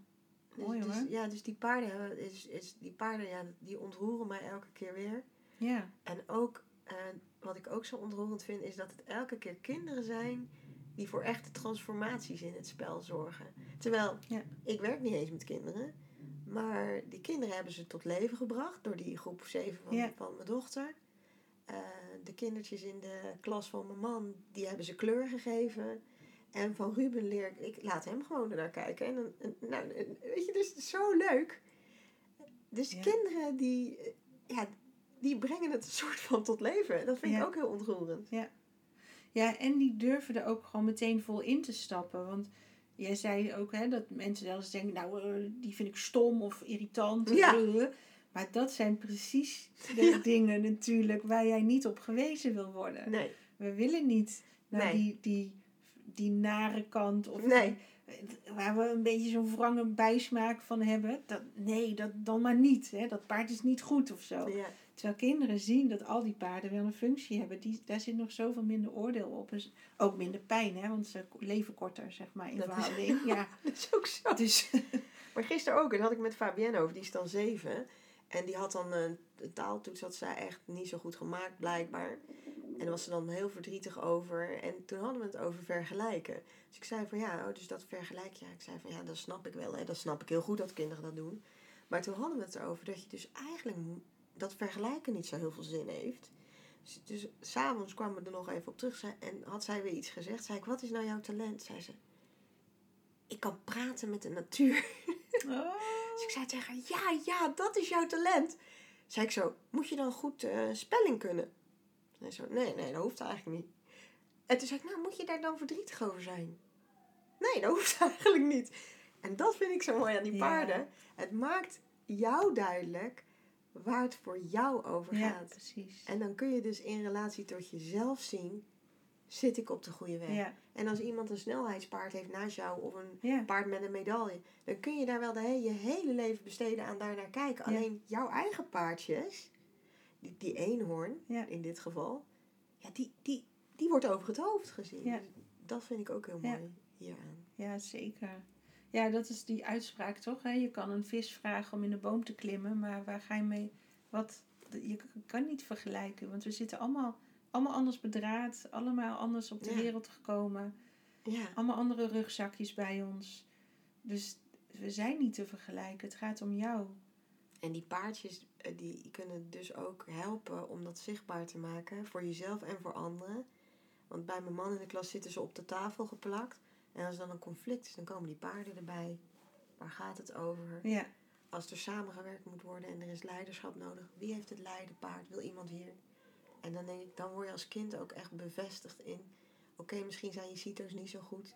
Dus, Mooi, dus- hoor. ja, dus die paarden, hebben- is, is, die paarden ja, die ontroeren mij elke keer weer. ja, En ook, eh, wat ik ook zo ontroerend vind, is dat het elke keer kinderen zijn die voor echte transformaties in het spel zorgen. Terwijl, Ja. ik werk niet eens met kinderen, maar die kinderen hebben ze tot leven gebracht door die groep 7 van, Ja. van mijn dochter. Eh, de kindertjes in de klas van mijn man, die hebben ze kleur gegeven. En van Ruben leer ik, ik laat hem gewoon ernaar kijken. En, dan- en, nou, weet je, dus zo leuk. Dus Ja. kinderen die, eh, ja, die brengen het een soort van tot leven. Dat vind ik ook heel ontroerend. ja, en die durven er ook gewoon meteen vol in te stappen. Want jij zei ook hè, dat mensen wel eens denken, nou, eh, die vind ik stom of irritant. Ja. Maar dat zijn precies de Ja. dingen natuurlijk waar jij niet op gewezen wil worden. Nee, We willen niet naar Nee. die, die, die nare kant of Nee. waar we een beetje zo'n wrange bijsmaak van hebben. Dat, nee, dat dan maar niet. Hè? Dat paard is niet goed of zo. ja. Terwijl kinderen zien dat al die paarden wel een functie hebben. Die, daar zit nog zoveel minder oordeel op. En s- ook minder pijn, hè? want ze leven korter, zeg maar, in Dat is- verhouding. Ja, dat is ook zo. dus Maar gisteren ook, en had ik met Fabienne over, die is dan zeven. En die had dan een, taaltoets, had zij echt niet zo goed gemaakt, blijkbaar. En daar was ze dan heel verdrietig over. En toen hadden we het over vergelijken. Dus ik zei van ja, oh, dus dat vergelijk je. Ik zei van ja, dat snap ik wel. Hè. Dat snap ik heel goed dat kinderen dat doen. Maar toen hadden we het erover dat je dus eigenlijk dat vergelijken niet zo heel veel zin heeft. Dus, dus s'avonds kwamen we er nog even op terug. Zei, en had zij weer iets gezegd. Zei ik, wat is nou jouw talent? Zei ze, ik kan praten met de natuur. oh, Dus ik zei tegen haar, ja, ja, dat is jouw talent. Zei ik zo, moet je dan goed eh, spelling kunnen? Hij zo, nee, nee, dat hoeft eigenlijk niet. En toen zei ik, nou, moet je daar dan verdrietig over zijn? Nee, dat hoeft eigenlijk niet. En dat vind ik zo mooi aan die Ja. paarden. Het maakt jou duidelijk waar het voor jou over Ja, gaat. precies. En dan kun je dus in relatie tot jezelf zien, zit ik op de goede weg. Ja, En als iemand een snelheidspaard heeft naast jou of een ja, paard met een medaille, dan kun je daar wel de he- je hele leven besteden aan daar naar kijken. Ja. Alleen jouw eigen paardjes, die, die eenhoorn Ja. in dit geval, ja, die, die, die wordt over het hoofd gezien. Ja. Dus dat vind ik ook heel Ja. mooi hieraan. ja, zeker. Ja, dat is die uitspraak toch? Hè? Je kan een vis vragen om in de boom te klimmen, maar waar ga je mee? Wat, je kan niet vergelijken, want we zitten allemaal, allemaal anders bedraad, allemaal anders op de Ja. wereld gekomen, Ja, allemaal andere rugzakjes bij ons. Dus we zijn niet te vergelijken. Het gaat om jou. en die paardjes eh, die kunnen dus ook helpen om dat zichtbaar te maken voor jezelf en voor anderen. Want bij mijn man in de klas zitten ze op de tafel geplakt. En als er dan een conflict is, dan komen die paarden erbij. Waar gaat het over? Ja, Als er samengewerkt moet worden en er is leiderschap nodig, wie heeft het leidenpaard? Wil iemand hier? En dan denk ik, dan word je als kind ook echt bevestigd in, oké, misschien zijn je CITO's niet zo goed,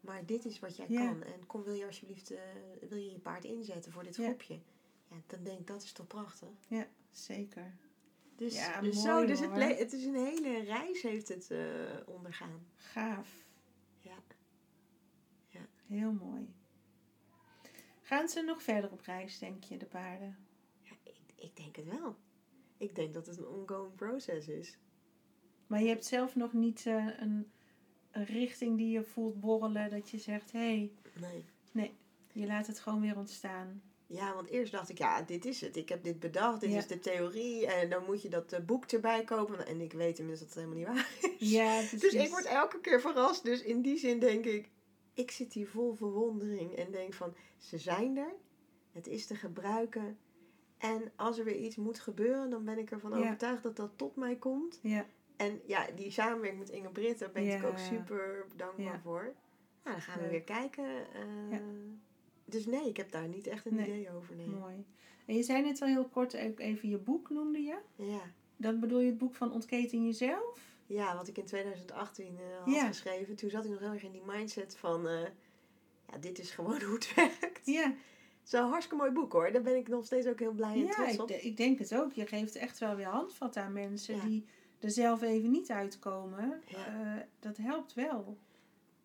maar dit is wat jij Ja. kan. En kom, wil je alsjeblieft, eh, wil je je paard inzetten voor dit Ja. groepje? Ja, dan denk ik, dat is toch prachtig. zeker. Dus, Ja, dus mooi, zo, dus het, het is een hele reis heeft het eh, ondergaan. Gaaf. Heel mooi. Gaan ze nog verder op reis, denk je, de paarden? ja ik, ik denk het wel. Ik denk dat het een ongoing process is. Maar je hebt zelf nog niet eh, een, een richting die je voelt borrelen, dat je zegt, hé, hey, Nee. je laat het gewoon weer ontstaan. Ja, want eerst dacht ik, ja, dit is het. Ik heb dit bedacht, dit Ja. is de theorie. En dan moet je dat eh, boek erbij kopen. En ik weet inmiddels dat het helemaal niet waar is. Ja, precies. Dus ik word elke keer verrast. Dus in die zin denk ik, ik zit hier vol verwondering. En denk van, ze zijn er. Het is te gebruiken. En als er weer iets moet gebeuren, dan ben ik ervan Ja. overtuigd dat dat tot mij komt. Ja, En ja, die samenwerking met Inge Britt, daar ben ik Ja. ook super dankbaar voor. Nou, dan gaan we weer kijken. eh. Dus nee, ik heb daar niet echt een Nee. idee over. Nee. mooi. En je zei net al heel kort even je boek noemde je. Ja. Dan bedoel je het boek van Ontketen jezelf? Ja, wat ik in 2018 eh, had Ja. geschreven. Toen zat ik nog heel erg in die mindset van... eh, ja, dit is gewoon hoe het werkt. Ja, Het is wel een hartstikke mooi boek hoor. Daar ben ik nog steeds ook heel blij en ja trots ik, op. de- ik denk het ook. Je geeft echt wel weer handvat aan mensen Ja. die er zelf even niet uitkomen. Ja. Eh, dat helpt wel.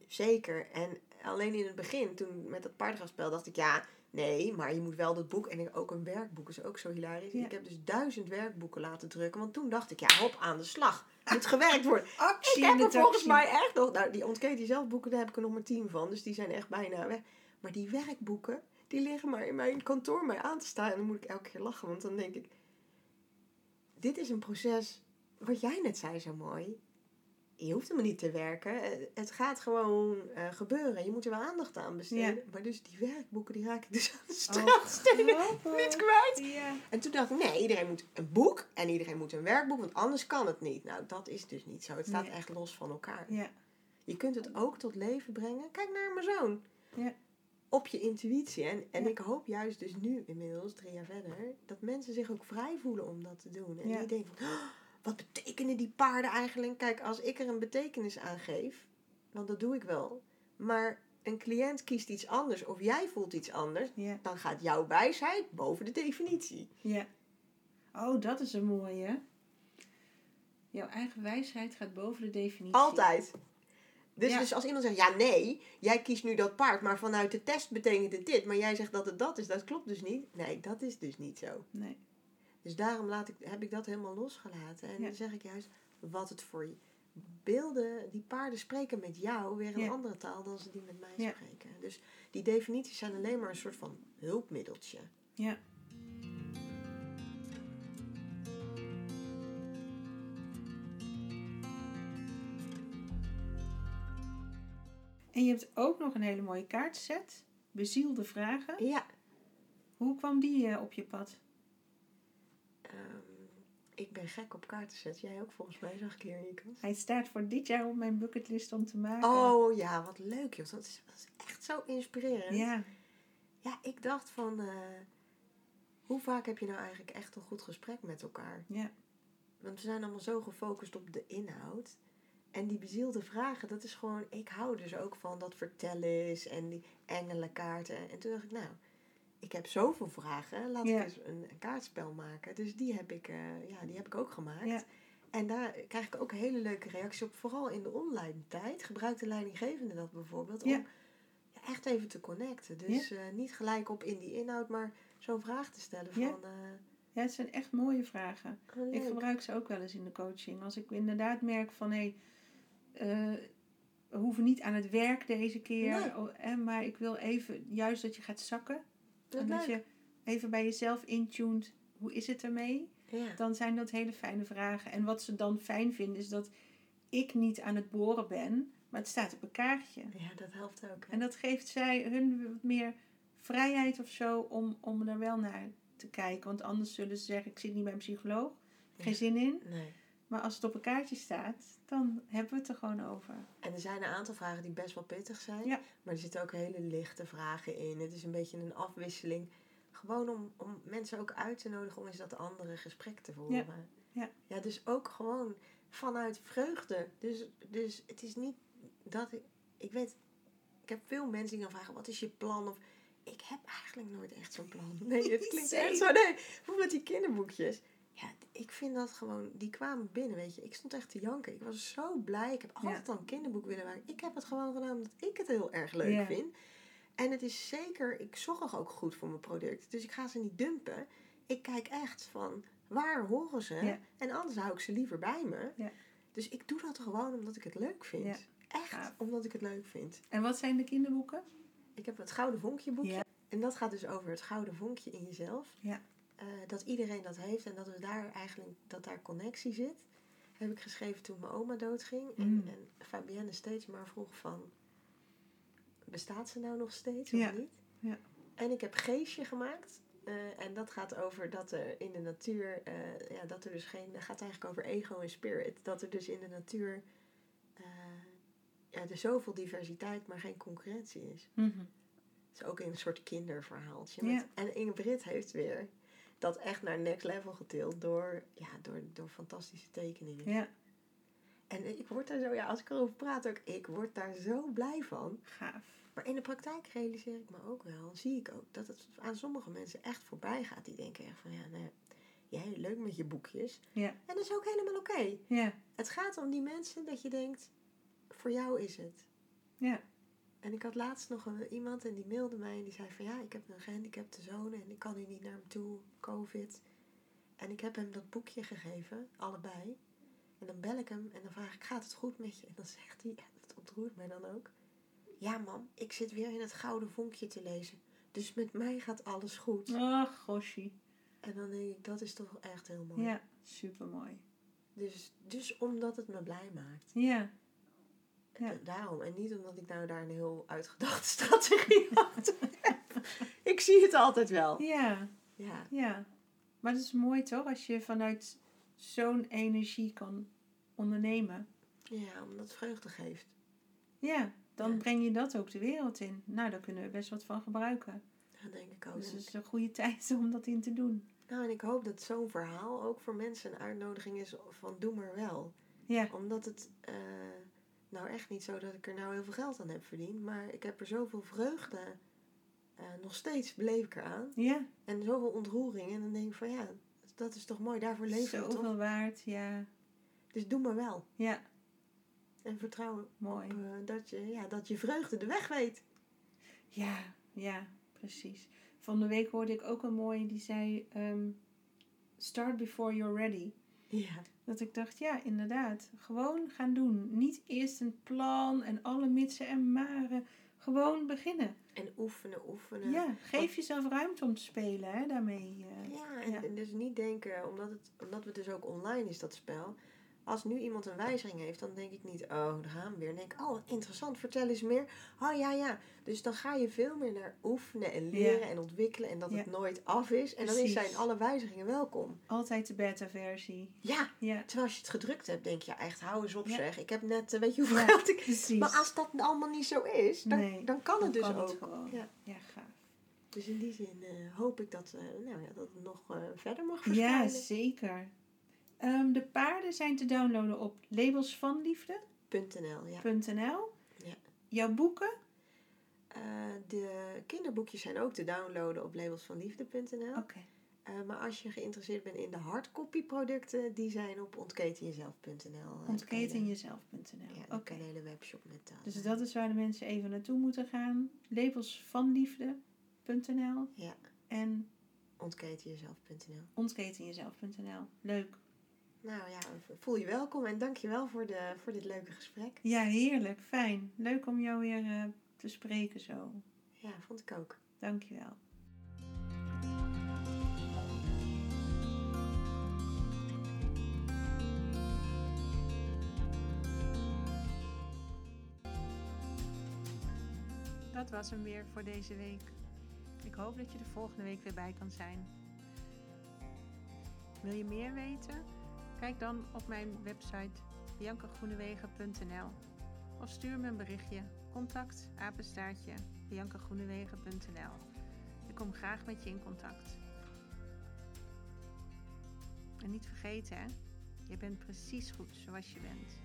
Zeker. En alleen in het begin, toen met dat paardengraafspel, dacht ik... Ja, nee, maar je moet wel dat boek... En ook een werkboek is ook zo hilarisch. Ja. Ik heb dus duizend werkboeken laten drukken. Want toen dacht ik, ja, hop, aan de slag. Moet gewerkt worden. Actie Ik heb er volgens mij echt nog... Nou, die ontkeet die zelfboeken, daar heb ik er nog maar tien van. Dus die zijn echt bijna weg. Maar die werkboeken, die liggen maar in mijn kantoor mij aan te staan. En dan moet ik elke keer lachen. Want dan denk ik... Dit is een proces... Wat jij net zei zo mooi. Je hoeft helemaal niet te werken. Eh, Het gaat gewoon eh, gebeuren. Je moet er wel aandacht aan besteden. Ja. Maar dus die werkboeken, die raak ik dus aan de Oh, straatstenen niet kwijt. Ja. En toen dacht ik, nee, iedereen moet een boek en iedereen moet een werkboek, want anders kan het niet. Nou, dat is dus niet zo. Het staat Nee. echt los van elkaar. ja. Je kunt het ook tot leven brengen. Kijk naar mijn zoon. Ja. Op je intuïtie. En, en ik hoop juist dus nu, inmiddels, drie jaar verder, dat mensen zich ook vrij voelen om dat te doen. En die denken van, "Oh, wat betekenen die paarden eigenlijk? Kijk, als ik er een betekenis aan geef, want dat doe ik wel. Maar een cliënt kiest iets anders of jij voelt iets anders, Ja. dan gaat jouw wijsheid boven de definitie. Ja. Oh, dat is een mooie. Jouw eigen wijsheid gaat boven de definitie. Altijd. Dus, Ja. dus als iemand zegt, ja nee, jij kiest nu dat paard, maar vanuit de test betekent het dit, maar jij zegt dat het dat is, dat klopt dus niet. Nee, dat is dus niet zo. Nee. Dus daarom laat ik, heb ik dat helemaal losgelaten. En Ja. dan zeg ik juist, wat het voor je beelden, die paarden spreken met jou weer een Ja. andere taal dan ze die met mij Ja. spreken. Dus die definities zijn alleen maar een soort van hulpmiddeltje. Ja. En je hebt ook nog een hele mooie kaartset. Bezielde vragen. Ja, Hoe kwam die eh, op je pad? Ik ben gek op kaarten Jij ook volgens mij, zag ik hier in je kast. Hij staat voor dit jaar op mijn bucketlist om te maken. Oh ja, wat leuk joh. Dat is, dat is echt zo inspirerend. Ja, Ja, ik dacht van, eh, hoe vaak heb je nou eigenlijk echt een goed gesprek met elkaar? ja, Want we zijn allemaal zo gefocust op de inhoud. En die bezielde vragen, dat is gewoon, ik hou dus ook van dat vertellen is en die engelenkaarten. En toen dacht ik, nou, ik heb zoveel vragen, laat Ja. ik eens een, een kaartspel maken. Dus die heb ik, eh, ja, die heb ik ook gemaakt. Ja. En daar krijg ik ook hele leuke reacties op. Vooral in de online tijd gebruikt de leidinggevende dat bijvoorbeeld. Om echt even te connecten. Dus eh, niet gelijk op in die inhoud, maar zo'n vraag te stellen van... Ja. eh, Ja, het zijn echt mooie vragen. oh, Ik gebruik ze ook wel eens in de coaching. Als ik inderdaad merk van hé, hey, we hoeven niet aan het werk deze keer. Nee. oh, eh, maar ik wil even juist dat je gaat zakken. Dat en dat je even bij jezelf intuned. Hoe is het ermee? Ja. Dan zijn dat hele fijne vragen. En wat ze dan fijn vinden is dat ik niet aan het boren ben. Maar het staat op een kaartje. ja, dat helpt ook. hè. En dat geeft zij hun wat meer vrijheid of zo om, om er wel naar te kijken. Want anders zullen ze zeggen, ik zit niet bij een psycholoog. Geen Ja. zin in. Nee. Maar als het op een kaartje staat, dan hebben we het er gewoon over. En er zijn een aantal vragen die best wel pittig zijn. Ja. Maar er zitten ook hele lichte vragen in. Het is een beetje een afwisseling. Gewoon om, om mensen ook uit te nodigen om eens dat andere gesprek te voeren. Ja. ja, dus ook gewoon vanuit vreugde. Dus, dus het is niet dat ik... Ik weet, ik heb veel mensen die dan vragen, wat is je plan? Of, ik heb eigenlijk nooit echt zo'n plan. Nee, het klinkt echt zo. Nee, bijvoorbeeld die kinderboekjes. Ja, ik vind dat gewoon, die kwamen binnen, weet je. Ik stond echt te janken. Ik was zo blij. Ik heb altijd al een kinderboek willen maken. Ik heb het gewoon gedaan omdat ik het heel erg leuk vind. En het is zeker, ik zorg ook goed voor mijn product. Dus ik ga ze niet dumpen. Ik kijk echt van, waar horen ze? Ja. En anders hou ik ze liever bij me. Ja. Dus ik doe dat gewoon omdat ik het leuk vind. Ja. Echt omdat ik het leuk vind. En wat zijn de kinderboeken? Ik heb het Gouden Vonkje boekje. En dat gaat dus over het gouden vonkje in jezelf. Ja. Eh, dat iedereen dat heeft en dat we daar eigenlijk dat daar connectie zit. Heb ik geschreven toen mijn oma doodging. Mm. En, en Fabienne steeds maar vroeg van... Bestaat ze nou nog steeds of Ja. niet? Ja. En ik heb Geestje gemaakt. eh, en dat gaat over dat er in de natuur... eh, ja, dat er dus geen... Dat gaat eigenlijk over ego en spirit. Dat er dus in de natuur... ja, er zoveel diversiteit, maar geen concurrentie is. Mhm. Is ook een soort kinderverhaaltje. Ja. En Inge Brit heeft weer dat echt naar next level getild door, ja, door, door fantastische tekeningen. Ja, En ik word daar zo, ja, als ik erover praat ook, ik word daar zo blij van. gaaf. Maar in de praktijk realiseer ik me ook wel, zie ik ook, dat het aan sommige mensen echt voorbij gaat. Die denken echt van, ja, nou, jij leuk met je boekjes. Ja. En dat is ook helemaal oké. Ja, Het gaat om die mensen dat je denkt, voor jou is het. ja, En ik had laatst nog een, iemand en die mailde mij en die zei van ja, ik heb een gehandicapte zoon en ik kan nu niet naar hem toe, covid. En ik heb hem dat boekje gegeven, allebei. En dan bel ik hem en dan vraag ik, gaat het goed met je? En dan zegt hij, ja, dat ontroert mij dan ook. Ja mam, ik zit weer in het gouden vonkje te lezen. Dus met mij gaat alles goed. Ach, goshie. En dan denk ik, dat is toch echt heel mooi. Ja, supermooi. Dus, dus omdat het me blij maakt. Ja, Ja. Daarom. En niet omdat ik nou daar een heel uitgedachte strategie heb. Ik zie het altijd wel. ja, Ja. ja. Maar het is mooi toch, als je vanuit zo'n energie kan ondernemen. Ja, omdat het vreugde geeft. Ja, dan Ja. breng je dat ook de wereld in. Nou, daar kunnen we best wat van gebruiken. Dat denk ik ook. Dus het is een goede tijd om dat in te doen. Nou, en ik hoop dat zo'n verhaal ook voor mensen een uitnodiging is van doe maar wel. Ja, Omdat het, eh, nou echt niet zo dat ik er nou heel veel geld aan heb verdiend. Maar ik heb er zoveel vreugde, eh, nog steeds beleef ik eraan. ja. En zoveel ontroering. En dan denk ik van ja, dat is toch mooi. Daarvoor leven we toch? Zoveel waard, ja. Dus doe maar wel. Ja, En vertrouw mooi. op, eh, dat, je, ja, dat je vreugde de weg weet. Ja, ja, precies. Van de week hoorde ik ook een mooie die zei: ehm, Start before you're ready. Ja. Dat ik dacht, ja, inderdaad. Gewoon gaan doen. Niet eerst een plan en alle mitsen en maren. Gewoon beginnen. En oefenen, oefenen. Ja, geef jezelf ruimte om te spelen hè, daarmee. eh. Ja, en, Ja. en dus niet denken, omdat het, omdat het dus ook online is, dat spel. Als nu iemand een wijziging heeft, dan denk ik niet, oh, daar gaan we weer. Dan denk ik, oh, interessant, vertel eens meer. Oh ja, ja. Dus dan ga je veel meer naar oefenen en leren Ja. en ontwikkelen en dat het Ja. nooit af is. En dan zijn alle wijzigingen welkom. Altijd de beta-versie. Ja, Ja, terwijl als je het gedrukt hebt, denk je, ja, echt, hou eens op Ja. zeg. Ik heb net, eh, weet je hoeveel Ja, geld ik... precies. Maar als dat allemaal niet zo is, dan, Nee, dan kan het Dan dus kan ook. het. Ja. Ja, gaaf. Dus in die zin eh, hoop ik dat, eh, nou ja, dat het nog verder mag Ja, verschijnen. zeker. Ehm, de paarden zijn te downloaden op labelsvanliefde.nl. .nl, ja. Jouw boeken? Eh, de kinderboekjes zijn ook te downloaden op labelsvanliefde.nl. Oké. Eh, maar als je geïnteresseerd bent in de hardcopy producten, die zijn op ontketenjezelf.nl. eh, Ontketenjezelf.nl. Ja, Oké. een hele webshop met dat. Dus dat is waar de mensen even naartoe moeten gaan. Labelsvanliefde.nl Ja, en ontketenjezelf.nl. ontketenjezelf.nl. Leuk. Nou ja, voel je welkom en dankjewel voor, de, voor dit leuke gesprek. Ja, heerlijk. Fijn. Leuk om jou weer eh, te spreken zo. Ja, vond ik ook. Dankjewel. Dat was hem weer voor deze week. Ik hoop dat je er volgende week weer bij kan zijn. Wil je meer weten? Kijk dan op mijn website biancagroenewegen.nl of stuur me een berichtje. Contact apenstaartje biancagroenewegen.nl. Ik kom graag met je in contact. En niet vergeten, hè? je bent precies goed zoals je bent.